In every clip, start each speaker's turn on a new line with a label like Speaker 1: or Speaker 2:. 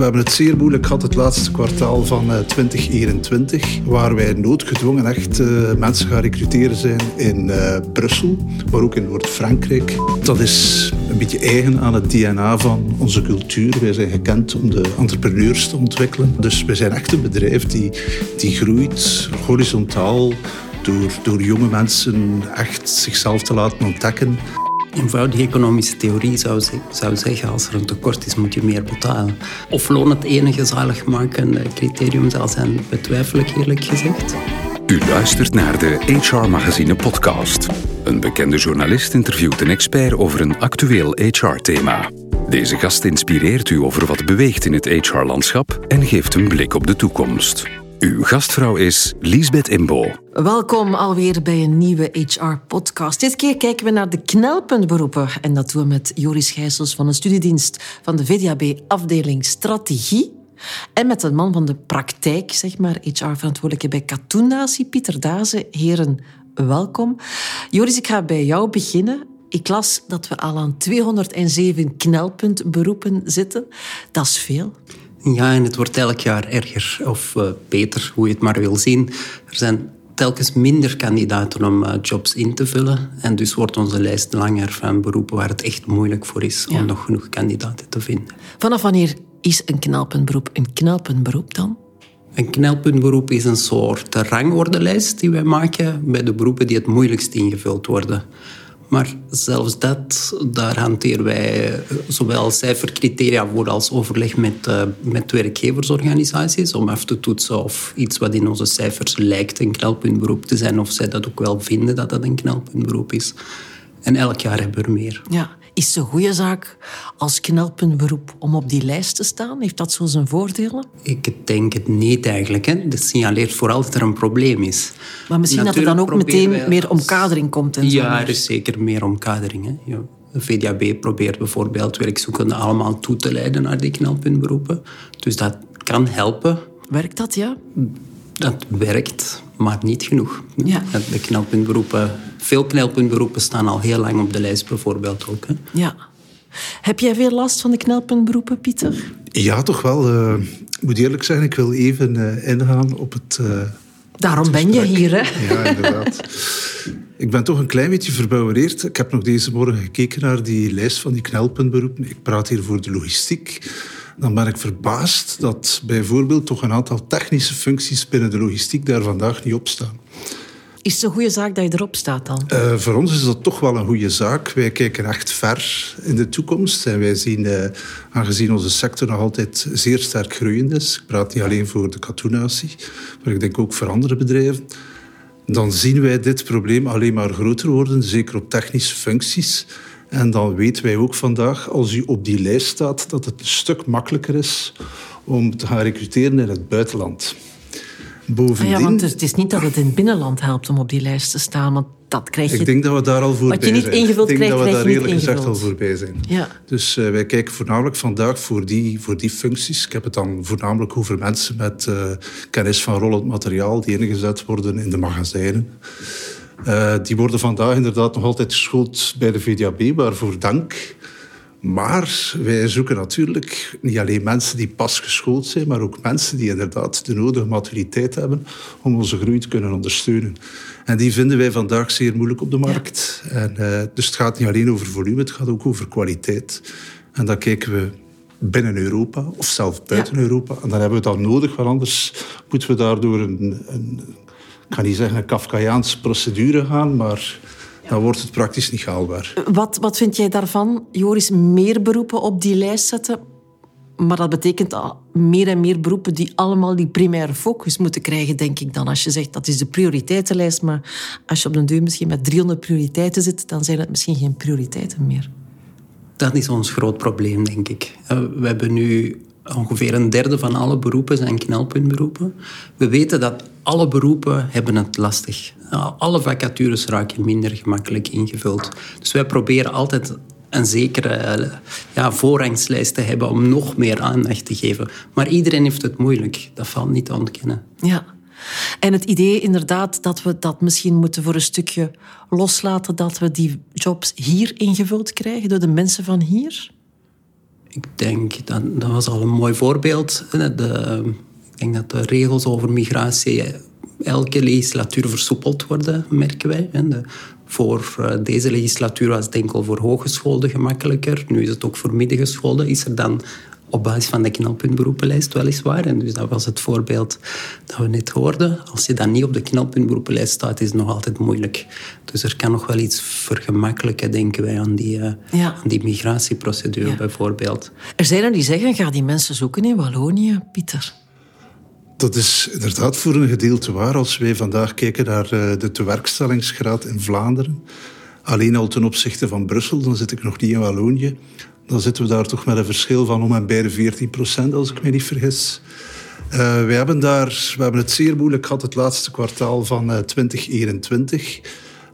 Speaker 1: We hebben het zeer moeilijk gehad het laatste kwartaal van 2021, eh, waar wij noodgedwongen echt uh, mensen gaan recruteren zijn in uh, Brussel, maar ook in Noord-Frankrijk. Dat is een beetje eigen aan het DNA van onze cultuur. Wij zijn gekend om de entrepreneurs te ontwikkelen. Dus we zijn echt een bedrijf die, die groeit horizontaal door, door jonge mensen echt zichzelf te laten ontdekken.
Speaker 2: Eenvoudige economische theorie zou, zou zeggen, als er een tekort is, moet je meer betalen. Of loon het enige zaligmakende criterium zal zijn, betwijfel ik eerlijk gezegd.
Speaker 3: U luistert naar de HR Magazine podcast. Een bekende journalist interviewt een expert over een actueel HR-thema. Deze gast inspireert u over wat beweegt in het HR-landschap en geeft een blik op de toekomst. Uw gastvrouw is Liesbeth Imbo.
Speaker 4: Welkom alweer bij een nieuwe HR-podcast. Dit keer kijken we naar de knelpuntberoepen. En dat doen we met Joris Gijsels van de studiedienst van de VDAB-afdeling Strategie. En met een man van de praktijk, zeg maar, HR-verantwoordelijke bij Katoennatie, Pieter Dazen. Heren, welkom. Joris, ik ga bij jou beginnen. Ik las dat we al aan 207 knelpuntberoepen zitten. Dat is veel.
Speaker 2: Ja, en het wordt elk jaar erger of uh, beter, hoe je het maar wil zien. Er zijn telkens minder kandidaten om uh, jobs in te vullen. En dus wordt onze lijst langer van beroepen waar het echt moeilijk voor is om nog genoeg kandidaten te vinden.
Speaker 4: Vanaf wanneer is een knelpuntberoep een knelpuntberoep dan?
Speaker 2: Een knelpuntberoep is een soort rangordelijst die wij maken bij de beroepen die het moeilijkst ingevuld worden. Maar zelfs dat, daar hanteren wij zowel cijfercriteria voor als overleg met, uh, met werkgeversorganisaties om af te toetsen of iets wat in onze cijfers lijkt een knelpuntberoep te zijn, of zij dat ook wel vinden dat dat een knelpuntberoep is. En elk jaar hebben we er meer.
Speaker 4: Ja. Is het een goede zaak als knelpuntberoep om op die lijst te staan? Heeft dat zo zijn voordelen?
Speaker 2: Ik denk het niet eigenlijk. Hè. Dat signaleert vooral dat er een probleem is.
Speaker 4: Maar misschien dat er dan ook meteen meer omkadering komt. En
Speaker 2: ja, er is zeker meer omkadering. Hè. Ja. De VDAB probeert bijvoorbeeld werkzoekenden allemaal toe te leiden naar die knelpuntberoepen. Dus dat kan helpen.
Speaker 4: Werkt dat, ja?
Speaker 2: Dat werkt, maar niet genoeg. Ja. De knelpuntberoepen veel knelpuntberoepen staan al heel lang op de lijst, bijvoorbeeld ook. Hè?
Speaker 4: Ja. Heb jij veel last van de knelpuntberoepen, Pieter?
Speaker 1: Ja, toch wel. Uh, ik moet eerlijk zeggen, ik wil even uh, ingaan op het. Uh,
Speaker 4: Daarom ben je hier,
Speaker 1: hè? Ja, inderdaad. ik ben toch een klein beetje verbouwereerd. Ik heb nog deze morgen gekeken naar die lijst van die knelpuntberoepen. Ik praat hier voor de logistiek. Dan ben ik verbaasd dat bijvoorbeeld toch een aantal technische functies binnen de logistiek daar vandaag niet op staan.
Speaker 4: Is het een goede zaak dat je erop staat dan?
Speaker 1: Uh, voor ons is dat toch wel een goede zaak. Wij kijken echt ver in de toekomst. En wij zien, uh, aangezien onze sector nog altijd zeer sterk groeiend is, ik praat niet alleen voor de katoenatie, maar ik denk ook voor andere bedrijven, dan zien wij dit probleem alleen maar groter worden, zeker op technische functies. En dan weten wij ook vandaag, als u op die lijst staat, dat het een stuk makkelijker is om te gaan recruteren in het buitenland.
Speaker 4: Bovendien... Ah ja, want het is niet dat het in het binnenland helpt om op die lijst te staan, want dat krijg je...
Speaker 1: Ik denk dat we daar al voorbij
Speaker 4: zijn. Wat je niet ingevuld
Speaker 1: krijgt,
Speaker 4: Ik denk
Speaker 1: dat we daar
Speaker 4: eerlijk
Speaker 1: gezegd al voorbij zijn. Ja. Dus uh, wij kijken voornamelijk vandaag voor die, voor die functies. Ik heb het dan voornamelijk over mensen met uh, kennis van rollend materiaal die ingezet worden in de magazijnen. Uh, die worden vandaag inderdaad nog altijd geschoold bij de VDAB, waarvoor dank. Maar wij zoeken natuurlijk niet alleen mensen die pas geschoold zijn, maar ook mensen die inderdaad de nodige maturiteit hebben om onze groei te kunnen ondersteunen. En die vinden wij vandaag zeer moeilijk op de markt. En, uh, dus het gaat niet alleen over volume, het gaat ook over kwaliteit. En dan kijken we binnen Europa of zelfs buiten Europa. En dan hebben we dat nodig, want anders moeten we daardoor een, een ik ga niet zeggen een Kafkaiaanse procedure gaan, maar dan wordt het praktisch niet haalbaar.
Speaker 4: Wat, wat vind jij daarvan, Joris? Meer beroepen op die lijst zetten? Maar dat betekent al meer en meer beroepen die allemaal die primaire focus moeten krijgen, denk ik dan. Als je zegt dat is de prioriteitenlijst, maar als je op de deur misschien met 300 prioriteiten zit, dan zijn het misschien geen prioriteiten meer.
Speaker 2: Dat is ons groot probleem, denk ik. Eh, we hebben nu ongeveer een derde van alle beroepen zijn knelpuntberoepen. We weten dat alle beroepen hebben het lastig. Alle vacatures raken minder gemakkelijk ingevuld. Dus wij proberen altijd een zekere ja, voorrangslijst te hebben om nog meer aandacht te geven. Maar iedereen heeft het moeilijk. Dat valt niet te ontkennen.
Speaker 4: Ja. En het idee inderdaad dat we dat misschien moeten voor een stukje loslaten, dat we die jobs hier ingevuld krijgen door de mensen van hier?
Speaker 2: Ik denk, dat, dat was al een mooi voorbeeld. De, ik denk dat de regels over migratie elke legislatuur versoepeld worden, merken wij. De, voor eh, deze legislatuur was het enkel voor hogescholen gemakkelijker. Nu is het ook voor middengescholen. Is er dan op basis van de knelpuntberoepenlijst weliswaar. En dus dat was het voorbeeld dat we net hoorden. Als je dan niet op de knelpuntberoepenlijst staat, is het nog altijd moeilijk. Dus er kan nog wel iets vergemakkelijken, denken wij, aan die, uh, aan die migratieprocedure bijvoorbeeld.
Speaker 4: Er zijn er die zeggen, ga die mensen zoeken in Wallonië, Pieter.
Speaker 1: Dat is inderdaad voor een gedeelte waar. Als wij vandaag kijken naar eh, de tewerkstellingsgraad in Vlaanderen, alleen al ten opzichte van Brussel, dan zit ik nog niet in Wallonië dan zitten we daar toch met een verschil van om en bij de 14 procent, als ik me niet vergis. Uh, we, hebben daar, we hebben het zeer moeilijk gehad het laatste kwartaal van uh, eh, 2021,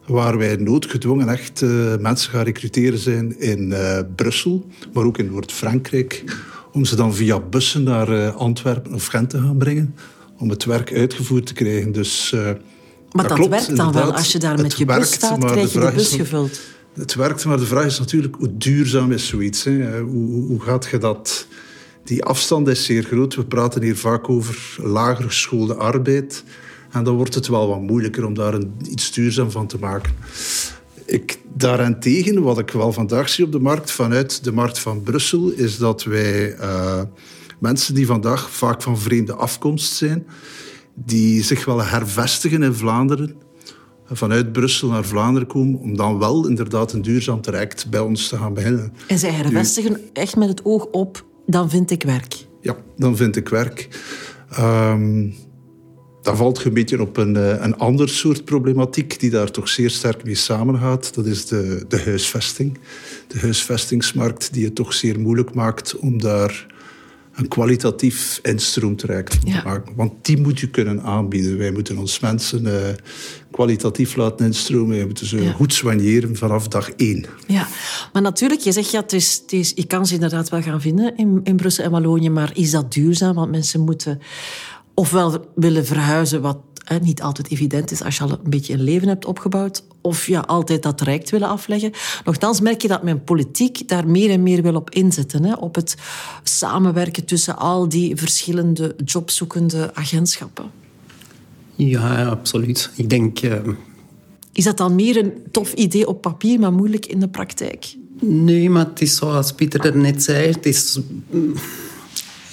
Speaker 1: waar wij noodgedwongen echt uh, mensen gaan recruteren zijn in Brussel, maar ook in Noord-Frankrijk, om ze dan via bussen naar Antwerpen of Gent te gaan brengen, om het werk uitgevoerd te krijgen. Dus,
Speaker 4: maar dat, werkt dan wel, als je daar met je bus staat, krijg je de bus gevuld
Speaker 1: het werkt, maar de vraag is natuurlijk hoe duurzaam is zoiets? Hè? Hoe, hoe gaat je dat... Die afstand is zeer groot. We praten hier vaak over lager geschoolde arbeid. En dan wordt het wel wat moeilijker om daar een, iets duurzaam van te maken. Ik, daarentegen, wat ik wel vandaag zie op de markt, vanuit de markt van Brussel, is dat wij uh, mensen die vandaag vaak van vreemde afkomst zijn, die zich wel hervestigen in Vlaanderen, vanuit Brussel naar Vlaanderen komen, om dan wel inderdaad een duurzaam traject bij ons te gaan beginnen.
Speaker 4: En zij hervestigen echt met het oog op, dan vind ik werk.
Speaker 1: Ja, dan vind ik werk. Um, dat valt een beetje op een, eh, een ander soort problematiek die daar toch zeer sterk mee samengaat. Dat is de, de huisvesting. De huisvestingsmarkt die het toch zeer moeilijk maakt om daar een kwalitatief te maken. Want die moet je kunnen aanbieden. Wij moeten ons mensen uh, kwalitatief laten instromen. We moeten ze goed soigneren vanaf dag één.
Speaker 4: Ja, maar natuurlijk, je zegt ja, het is, het is, je kan ze inderdaad wel gaan vinden in, in Brussel en Wallonië, maar is dat duurzaam? Want mensen moeten ofwel willen verhuizen, wat niet altijd evident is als je al een beetje een leven hebt opgebouwd, of ja, altijd dat traject willen afleggen. Nochtans merk je dat mijn politiek daar meer en meer wil op inzetten. Hè, op het samenwerken tussen al die verschillende jobzoekende agentschappen.
Speaker 2: Ja, absoluut. Ik denk... Uh...
Speaker 4: Is dat dan meer een tof idee op papier, maar moeilijk in de praktijk?
Speaker 2: Nee, maar het is zoals Pieter er net zei. Het is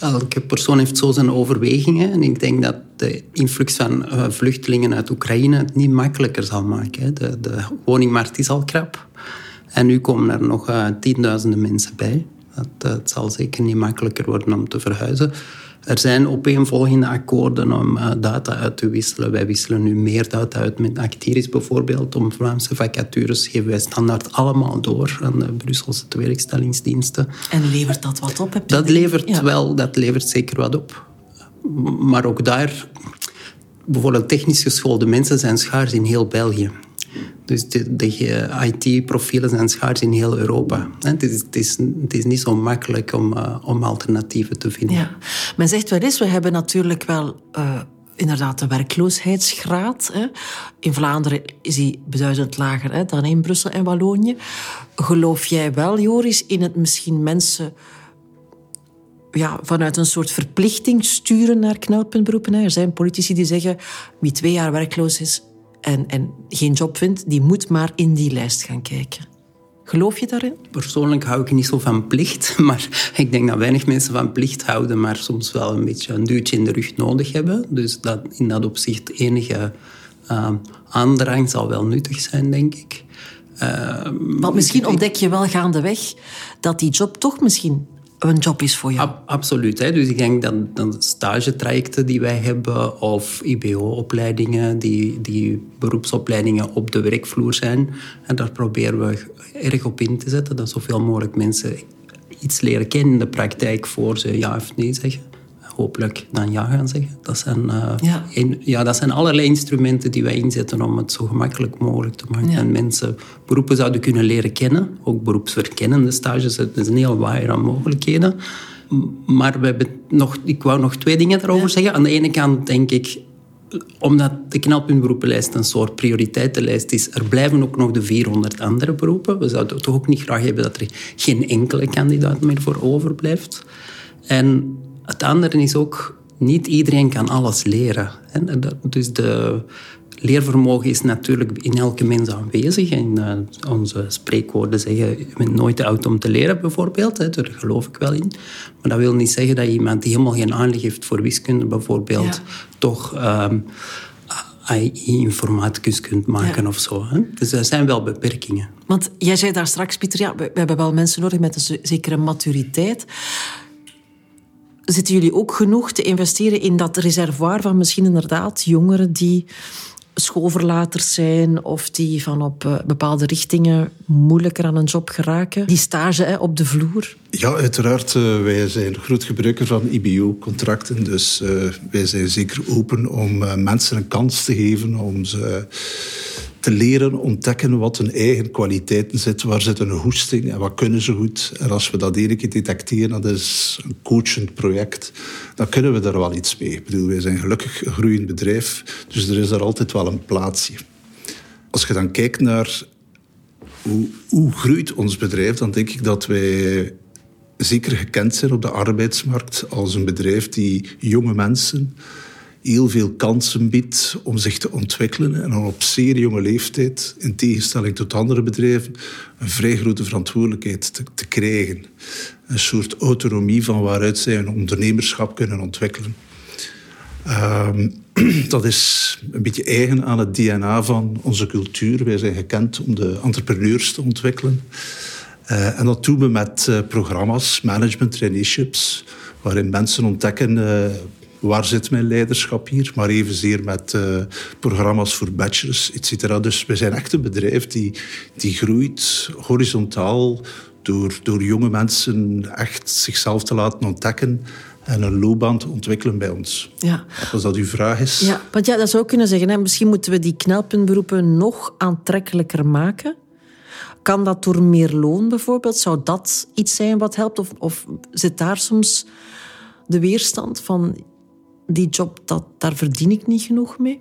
Speaker 2: Elke persoon heeft zo zijn overwegingen. En ik denk dat de influx van eh, vluchtelingen uit Oekraïne het niet makkelijker zal maken. De, de woningmarkt is al krap. En nu komen er nog uh, tienduizenden mensen bij. Dat, het zal zeker niet makkelijker worden om te verhuizen. Er zijn opeenvolgende akkoorden om uh, data uit te wisselen. Wij wisselen nu meer data uit met Actiris bijvoorbeeld. Om Vlaamse vacatures geven wij standaard allemaal door aan de Brusselse tewerkstellingsdiensten.
Speaker 4: En levert dat wat op?
Speaker 2: dat levert wel, dat levert zeker wat op. Maar ook daar, bijvoorbeeld technisch geschoolde mensen zijn schaars in heel België. Dus de, de IT-profielen zijn schaars in heel Europa. Het is, is, is niet zo makkelijk om, uh, om alternatieven te vinden.
Speaker 4: Men zegt wel eens, we hebben natuurlijk wel... Uh, inderdaad, de werkloosheidsgraad. Hè. In Vlaanderen is die beduidend lager hè, dan in Brussel en Wallonië. Geloof jij wel, Joris, in het misschien mensen ja, vanuit een soort verplichting sturen naar knelpuntberoepen? Er zijn politici die zeggen, wie twee jaar werkloos is, en, en geen job vindt, die moet maar in die lijst gaan kijken. Geloof je daarin?
Speaker 2: Persoonlijk hou ik niet zo van plicht, maar ik denk dat weinig mensen van plicht houden, maar soms wel een beetje een duwtje in de rug nodig hebben. Dus dat in dat opzicht enige uh, aandrang zal wel nuttig zijn, denk ik.
Speaker 4: Uh, Want misschien ontdek je wel gaandeweg dat die job toch misschien een job is voor jou.
Speaker 2: absoluut. Hè. Dus ik denk dat, dat stagetrajecten die wij hebben of IBO-opleidingen, die, die beroepsopleidingen op de werkvloer zijn, en daar proberen we erg op in te zetten, dat zoveel mogelijk mensen iets leren kennen in de praktijk voor ze ja of nee zeggen hopelijk dan ja gaan zeggen. Dat zijn, uh, ja. ja. dat zijn allerlei instrumenten die wij inzetten om het zo gemakkelijk mogelijk te maken. En mensen beroepen zouden kunnen leren kennen. Ook beroepsverkennende stages. Het is een heel waaier aan mogelijkheden. Maar we hebben nog, ik wou nog twee dingen daarover zeggen. Aan de ene kant denk ik omdat de knelpuntberoepenlijst een soort prioriteitenlijst is, er blijven ook nog de 400 andere beroepen. We zouden toch ook niet graag hebben dat er geen enkele kandidaat meer voor overblijft. En het andere is ook, niet iedereen kan alles leren. Dus de leervermogen is natuurlijk in elke mens aanwezig. En uh, onze spreekwoorden zeggen, je bent nooit te oud om te leren bijvoorbeeld. Hè, daar geloof ik wel in. Maar dat wil niet zeggen dat iemand die helemaal geen aanleg heeft voor wiskunde bijvoorbeeld... toch... Um, AI-informaticus kunt maken of zo. Hè? Dus er zijn wel beperkingen.
Speaker 4: Want jij zei daar straks, Pieter, ja, we, we hebben wel mensen nodig met een zekere maturiteit zitten jullie ook genoeg te investeren in dat reservoir van misschien inderdaad jongeren die schoolverlaters zijn of die van op eh, bepaalde richtingen moeilijker aan een job geraken. Die stage hè, op de vloer.
Speaker 1: Ja, uiteraard. Uh, wij zijn groot gebruiker van IBO-contracten. Dus uh, wij zijn zeker open om mensen een kans te geven om ze te leren ontdekken wat hun eigen kwaliteiten zitten, waar zit hun hoesting en wat kunnen ze goed. En als we dat keer detecteren, dat is een coachend project, dan kunnen we daar wel iets mee. Ik bedoel, wij zijn gelukkig groeiend bedrijf, dus er is daar altijd wel een plaatsje. Als je dan kijkt naar hoe, hoe groeit ons bedrijf, dan denk ik dat wij zeker gekend zijn op de arbeidsmarkt als een bedrijf die jonge mensen heel veel kansen biedt om zich te ontwikkelen en dan op zeer jonge leeftijd, in tegenstelling tot andere bedrijven, een vrij grote verantwoordelijkheid te, te krijgen. Een soort autonomie van waaruit zij een ondernemerschap kunnen ontwikkelen. Um, dat is een beetje eigen aan het DNA van onze cultuur. Wij zijn gekend om de entrepreneurs te ontwikkelen. Uh, en dat doen we met uh, programma's, management traineeships, waarin mensen ontdekken uh, waar zit mijn leiderschap hier? Maar evenzeer met uh, programma's voor bachelors, et cetera. Dus we zijn echt een bedrijf die, die groeit horizontaal door, door jonge mensen echt zichzelf te laten ontdekken en een loopbaan te ontwikkelen bij ons. Ja. Als dat uw vraag is.
Speaker 4: Ja, want ja, dat zou kunnen zeggen. Hè. Misschien moeten we die knelpuntberoepen nog aantrekkelijker maken. Kan dat door meer loon bijvoorbeeld? Zou dat iets zijn wat helpt? Of, of zit daar soms de weerstand van die job, dat, daar verdien ik niet genoeg mee?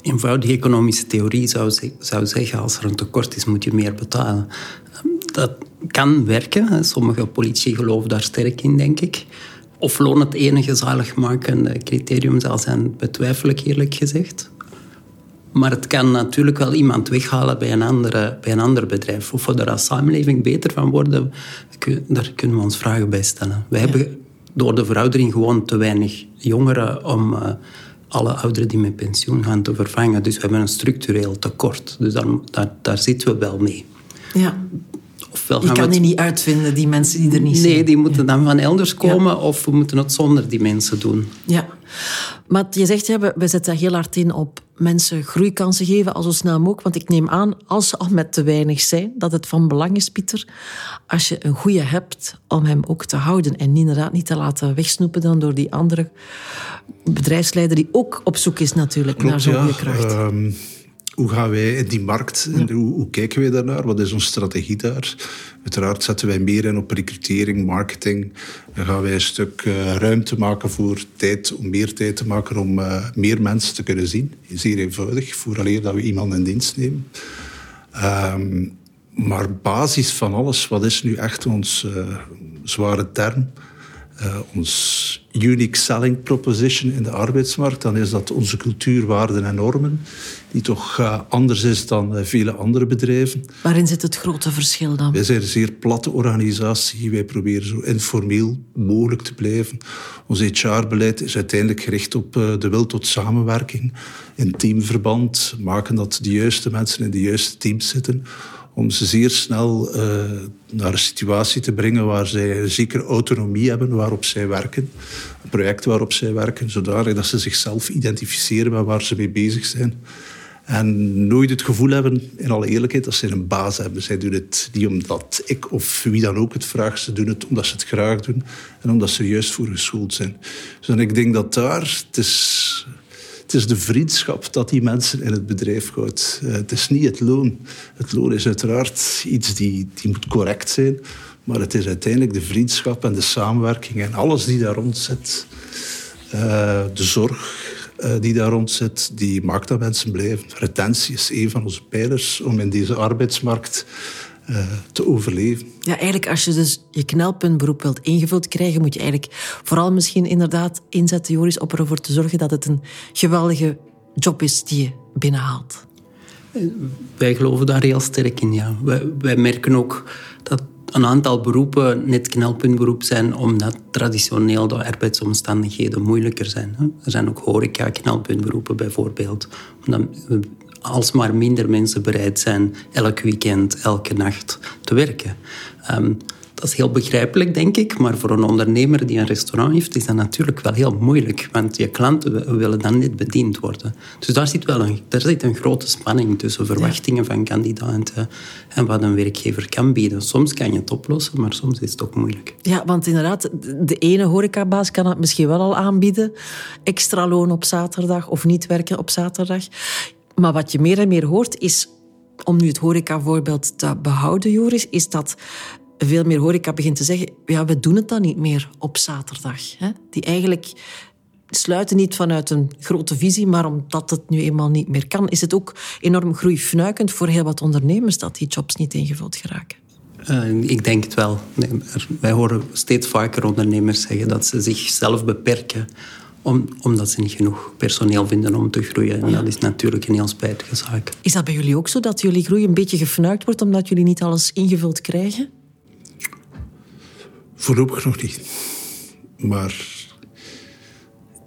Speaker 2: Eenvoudige economische theorie zou, zou zeggen, als er een tekort is, moet je meer betalen. Dat kan werken. Sommige politici geloven daar sterk in, denk ik. Of loon het enige zaligmakende criterium zal zijn, betwijfel ik eerlijk gezegd. Maar het kan natuurlijk wel iemand weghalen bij een, andere, bij een ander bedrijf. Of we er als samenleving beter van worden, daar kunnen we ons vragen bij stellen. We hebben door de veroudering gewoon te weinig jongeren om uh, alle ouderen die met pensioen gaan te vervangen. Dus we hebben een structureel tekort. Dus daar, daar, daar zitten we wel mee.
Speaker 4: Ja. Ofwel je kan die niet uitvinden, die mensen die er niet
Speaker 2: zijn. Nee, die moeten dan van elders komen of we moeten het zonder die mensen doen.
Speaker 4: Ja. Maar je zegt, ja, we zetten heel hard in op mensen groeikansen geven, al zo snel mogelijk. Want ik neem aan, als ze al met te weinig zijn, dat het van belang is, Pieter, als je een goede hebt, om hem ook te houden. En inderdaad niet te laten wegsnoepen dan door die andere bedrijfsleider, die ook op zoek is natuurlijk naar zo'n goede kracht. Ehm,
Speaker 1: hoe gaan wij in die markt, hoe, hoe, kijken wij daarnaar? Wat is onze strategie daar? Uiteraard zetten wij meer in op recrutering, marketing. Dan gaan wij een stuk uh, ruimte maken voor tijd, om meer tijd te maken om uh, meer mensen te kunnen zien. Zeer eenvoudig, vooraleer dat we iemand in dienst nemen. Um, maar basis van alles, wat is nu echt ons uh, zware term? Uh, ons unique selling proposition in de arbeidsmarkt, dan is dat onze cultuurwaarden en normen, die toch uh, anders is dan uh, vele andere bedrijven.
Speaker 4: Waarin zit het grote verschil dan?
Speaker 1: Wij zijn een zeer platte organisatie. Wij proberen zo informeel mogelijk te blijven. Ons HR-beleid is uiteindelijk gericht op de wil tot samenwerking in teamverband, maken dat de juiste mensen in de juiste teams zitten om ze zeer snel uh, naar een situatie te brengen waar zij een zekere autonomie hebben waarop zij werken. Een project waarop zij werken, zodanig dat ze zichzelf identificeren met waar ze mee bezig zijn. En nooit het gevoel hebben, in alle eerlijkheid, dat ze een baas hebben. Zij doen het niet omdat ik of wie dan ook het vraagt. Ze doen het omdat ze het graag doen en omdat ze er juist voor geschoold zijn. Dus ik denk dat daar, het is het is de vriendschap dat die mensen in het bedrijf houdt. Uh, het is niet het loon. Het loon is uiteraard iets die, die moet correct zijn. Maar het is uiteindelijk de vriendschap en de samenwerking en alles die daar rond zit. Uh, de zorg die daar rond zit, die maakt dat mensen blijven. Retentie is een van onze pijlers om in deze arbeidsmarkt uh, te overleven.
Speaker 4: Ja, eigenlijk als je dus je knelpuntberoep wilt ingevuld krijgen, moet je eigenlijk vooral misschien inderdaad inzetten, Joris, op ervoor te zorgen dat het een geweldige job is die je binnenhaalt.
Speaker 2: Wij geloven daar heel sterk in, ja. Wij, wij merken ook dat een aantal beroepen net knelpuntberoep zijn, omdat traditioneel de arbeidsomstandigheden moeilijker zijn. Er zijn ook horeca-knelpuntberoepen bijvoorbeeld. Omdat alsmaar minder mensen bereid zijn elk weekend, elke nacht te werken. Ehm, dat is heel begrijpelijk, denk ik. Maar voor een ondernemer die een restaurant heeft, is dat natuurlijk wel heel moeilijk. Want je klanten willen dan niet bediend worden. Dus daar zit wel een, daar zit een grote spanning tussen verwachtingen van kandidaten en wat een werkgever kan bieden. Soms kan je het oplossen, maar soms is het ook moeilijk.
Speaker 4: Ja, want inderdaad, de ene horecabaas kan het misschien wel al aanbieden. Extra loon op zaterdag of niet werken op zaterdag. Maar wat je meer en meer hoort is, om nu het horeca-voorbeeld te behouden, Joris, is dat veel meer horeca begint te zeggen, ja, we doen het dan niet meer op zaterdag. Hè? Die eigenlijk sluiten niet vanuit een grote visie, maar omdat het nu eenmaal niet meer kan, is het ook enorm groeifnuikend voor heel wat ondernemers dat die jobs niet ingevuld geraken.
Speaker 2: Uh, ik denk het wel. wij horen steeds vaker ondernemers zeggen dat ze zichzelf beperken om, omdat ze niet genoeg personeel vinden om te groeien. En dat is natuurlijk een heel spijtige zaak.
Speaker 4: Is dat bij jullie ook zo, dat jullie groei een beetje gefnuikt wordt omdat jullie niet alles ingevuld krijgen?
Speaker 1: Voorlopig nog niet. Maar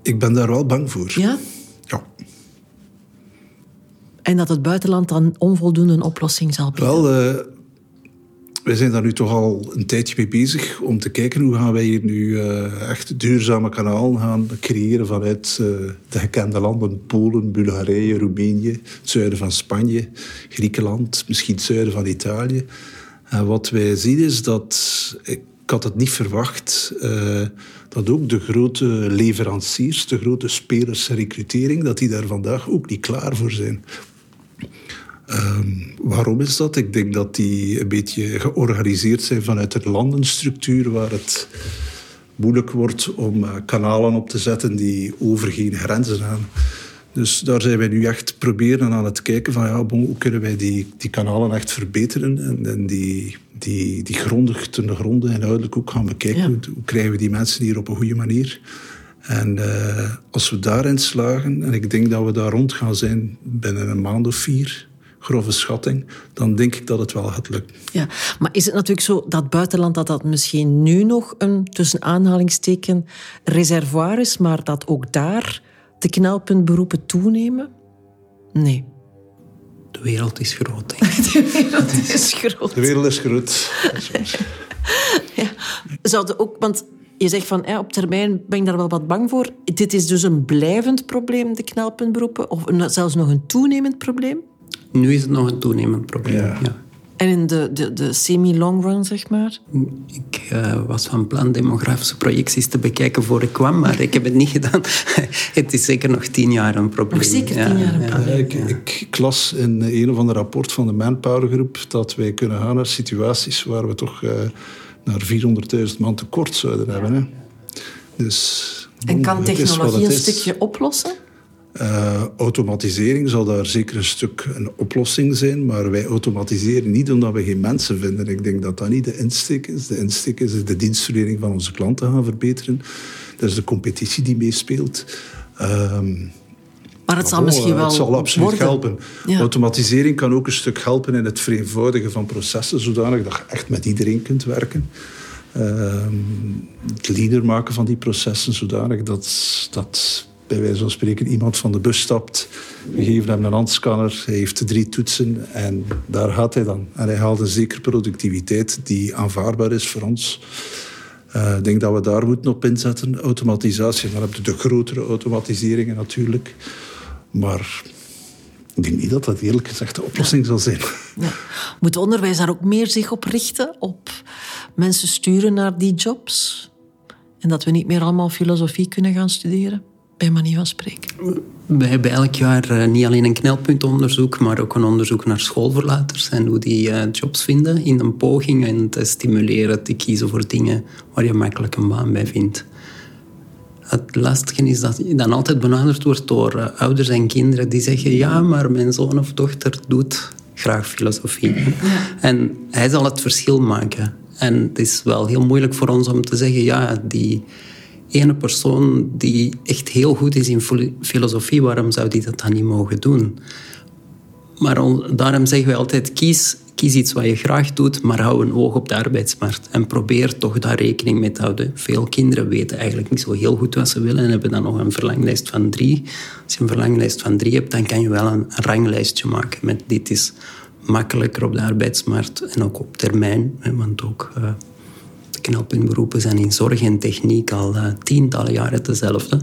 Speaker 1: ik ben daar wel bang voor.
Speaker 4: Ja?
Speaker 1: Ja.
Speaker 4: En dat het buitenland dan onvoldoende een oplossing zal bieden?
Speaker 1: Wel, uh, wij zijn daar nu toch al een tijdje mee bezig om te kijken hoe gaan wij hier nu uh, echt duurzame kanalen gaan creëren vanuit uh, de gekende landen Polen, Bulgarije, Roemenië, het zuiden van Spanje, Griekenland, misschien het zuiden van Italië. En wat wij zien is dat ik had het niet verwacht uh, dat ook de grote leveranciers, de grote spelers recrutering, dat die daar vandaag ook niet klaar voor zijn. Um, waarom is dat? Ik denk dat die een beetje georganiseerd zijn vanuit een landenstructuur waar het moeilijk wordt om uh, kanalen op te zetten die over geen grenzen gaan. Dus daar zijn wij nu echt proberen aan het kijken van ja, bon, hoe kunnen wij die, die kanalen echt verbeteren en, en die, die, die grondig ten gronde en duidelijk ook gaan bekijken. Hoe, hoe, krijgen we die mensen hier op een goede manier? En uh, als we daarin slagen, en ik denk dat we daar rond gaan zijn binnen een maand of vier, grove schatting, dan denk ik dat het wel gaat lukken.
Speaker 4: Ja, maar is het natuurlijk zo dat buitenland dat dat misschien nu nog een tussen aanhalingsteken reservoir is, maar dat ook daar de knelpuntberoepen toenemen? Nee.
Speaker 2: De wereld is groot.
Speaker 4: De wereld is groot.
Speaker 1: De wereld is groot.
Speaker 4: ja. Zouden ook, want je zegt van ja, op termijn ben ik daar wel wat bang voor. Dit is dus een blijvend probleem, de knelpuntberoepen, of zelfs nog een toenemend probleem?
Speaker 2: Nu is het nog een toenemend probleem, ja.
Speaker 4: En in de, de, de semi-long run, zeg maar?
Speaker 2: Ik uh, was van plan demografische projecties te bekijken voor ik kwam, maar ik heb het niet gedaan. het is zeker nog tien jaar een probleem.
Speaker 4: Nog zeker tien jaar een probleem.
Speaker 1: ik, ik, las in een of ander rapport van de Manpower Groep dat wij kunnen gaan naar situaties waar we toch uh, naar 400.000 man tekort zouden hebben. Hè. Dus,
Speaker 4: en kan technologie een stukje oplossen?
Speaker 1: Uh, automatisering zal daar zeker een stuk een oplossing zijn, maar wij automatiseren niet omdat we geen mensen vinden. Ik denk dat dat niet de insteek is. De insteek is de dienstverlening van onze klanten gaan verbeteren. Dat is de competitie die meespeelt. Um,
Speaker 4: maar het zal misschien wel.
Speaker 1: Het zal absoluut helpen. Automatisering kan ook een stuk helpen in het vereenvoudigen van processen, zodanig dat je echt met iedereen kunt werken. Uh, het leader maken van die processen, zodanig dat, dat bij wijze van spreken iemand van de bus stapt. We geven hem een handscanner, hij heeft drie toetsen en daar gaat hij dan. En hij haalt een zekere productiviteit die aanvaardbaar is voor ons. Uh, ik denk dat we daar moeten op inzetten. Automatisatie, dan heb je de grotere automatiseringen natuurlijk. Maar ik denk niet dat dat eerlijk gezegd de oplossing zal zijn.
Speaker 4: Moet onderwijs daar ook meer zich op richten? Op mensen sturen naar die jobs? En dat we niet meer allemaal filosofie kunnen gaan studeren? Bij manier van spreken?
Speaker 2: We hebben elk jaar eh, niet alleen een knelpuntonderzoek, maar ook een onderzoek naar schoolverlaters en hoe die uh, jobs vinden in een poging en te stimuleren te kiezen voor dingen waar je makkelijk een baan bij vindt. het lastige is dat je dan altijd benaderd wordt door eh, ouders en kinderen die zeggen: Ja, maar mijn zoon of dochter doet graag filosofie. En hij zal het verschil maken. En het is wel heel moeilijk voor ons om te zeggen: Ja, die ene persoon die echt heel goed is in filosofie, waarom zou die dat dan niet mogen doen? Maar daarom zeggen wij altijd: kies Kies iets wat je graag doet, maar hou een oog op de arbeidsmarkt. En probeer toch daar rekening mee te houden. Veel kinderen weten eigenlijk niet zo heel goed wat ze willen en hebben dan nog een verlanglijst van drie. Als je een verlanglijst van drie hebt, dan kan je wel een ranglijstje maken met dit is makkelijker op de arbeidsmarkt en ook op termijn. Want ook de knelpuntberoepen zijn in zorg en techniek al uh, tientallen jaren dezelfde.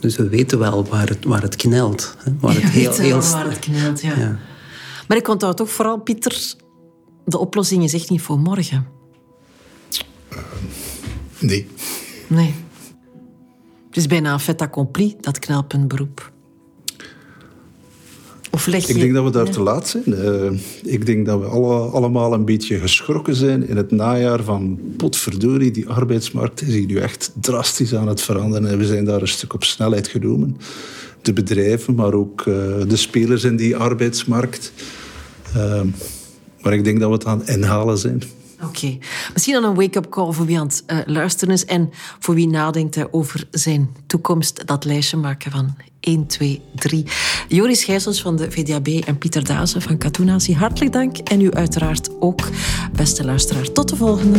Speaker 2: Dus we weten wel waar het, waar het knelt.
Speaker 4: Waar het heel, heel, waar het knelt, ja. ja. Maar ik onthoud toch vooral, Pieter, de oplossing is echt niet voor morgen.
Speaker 1: Uh, nee.
Speaker 4: Nee. Het is bijna een fait accompli, dat knelpuntberoep.
Speaker 1: Of leg je... Ik denk dat we daar te laat zijn. Uh, ik denk dat we alle, allemaal een beetje geschrokken zijn in het najaar van potverdorie, die arbeidsmarkt is hier nu echt drastisch aan het veranderen en we zijn daar een stuk op snelheid genomen de bedrijven, maar ook uh, de spelers in die arbeidsmarkt. Uh, maar ik denk dat we het aan het inhalen zijn.
Speaker 4: Oké. Misschien dan een wake-up call voor wie aan het uh, luisteren is en voor wie nadenkt over zijn toekomst. Dat lijstje maken van 1, 2, 3. Joris Gijsels van de VDAB en Pieter Dazen van Katoenatie, hartelijk dank. En u uiteraard ook, beste luisteraar. Tot de volgende.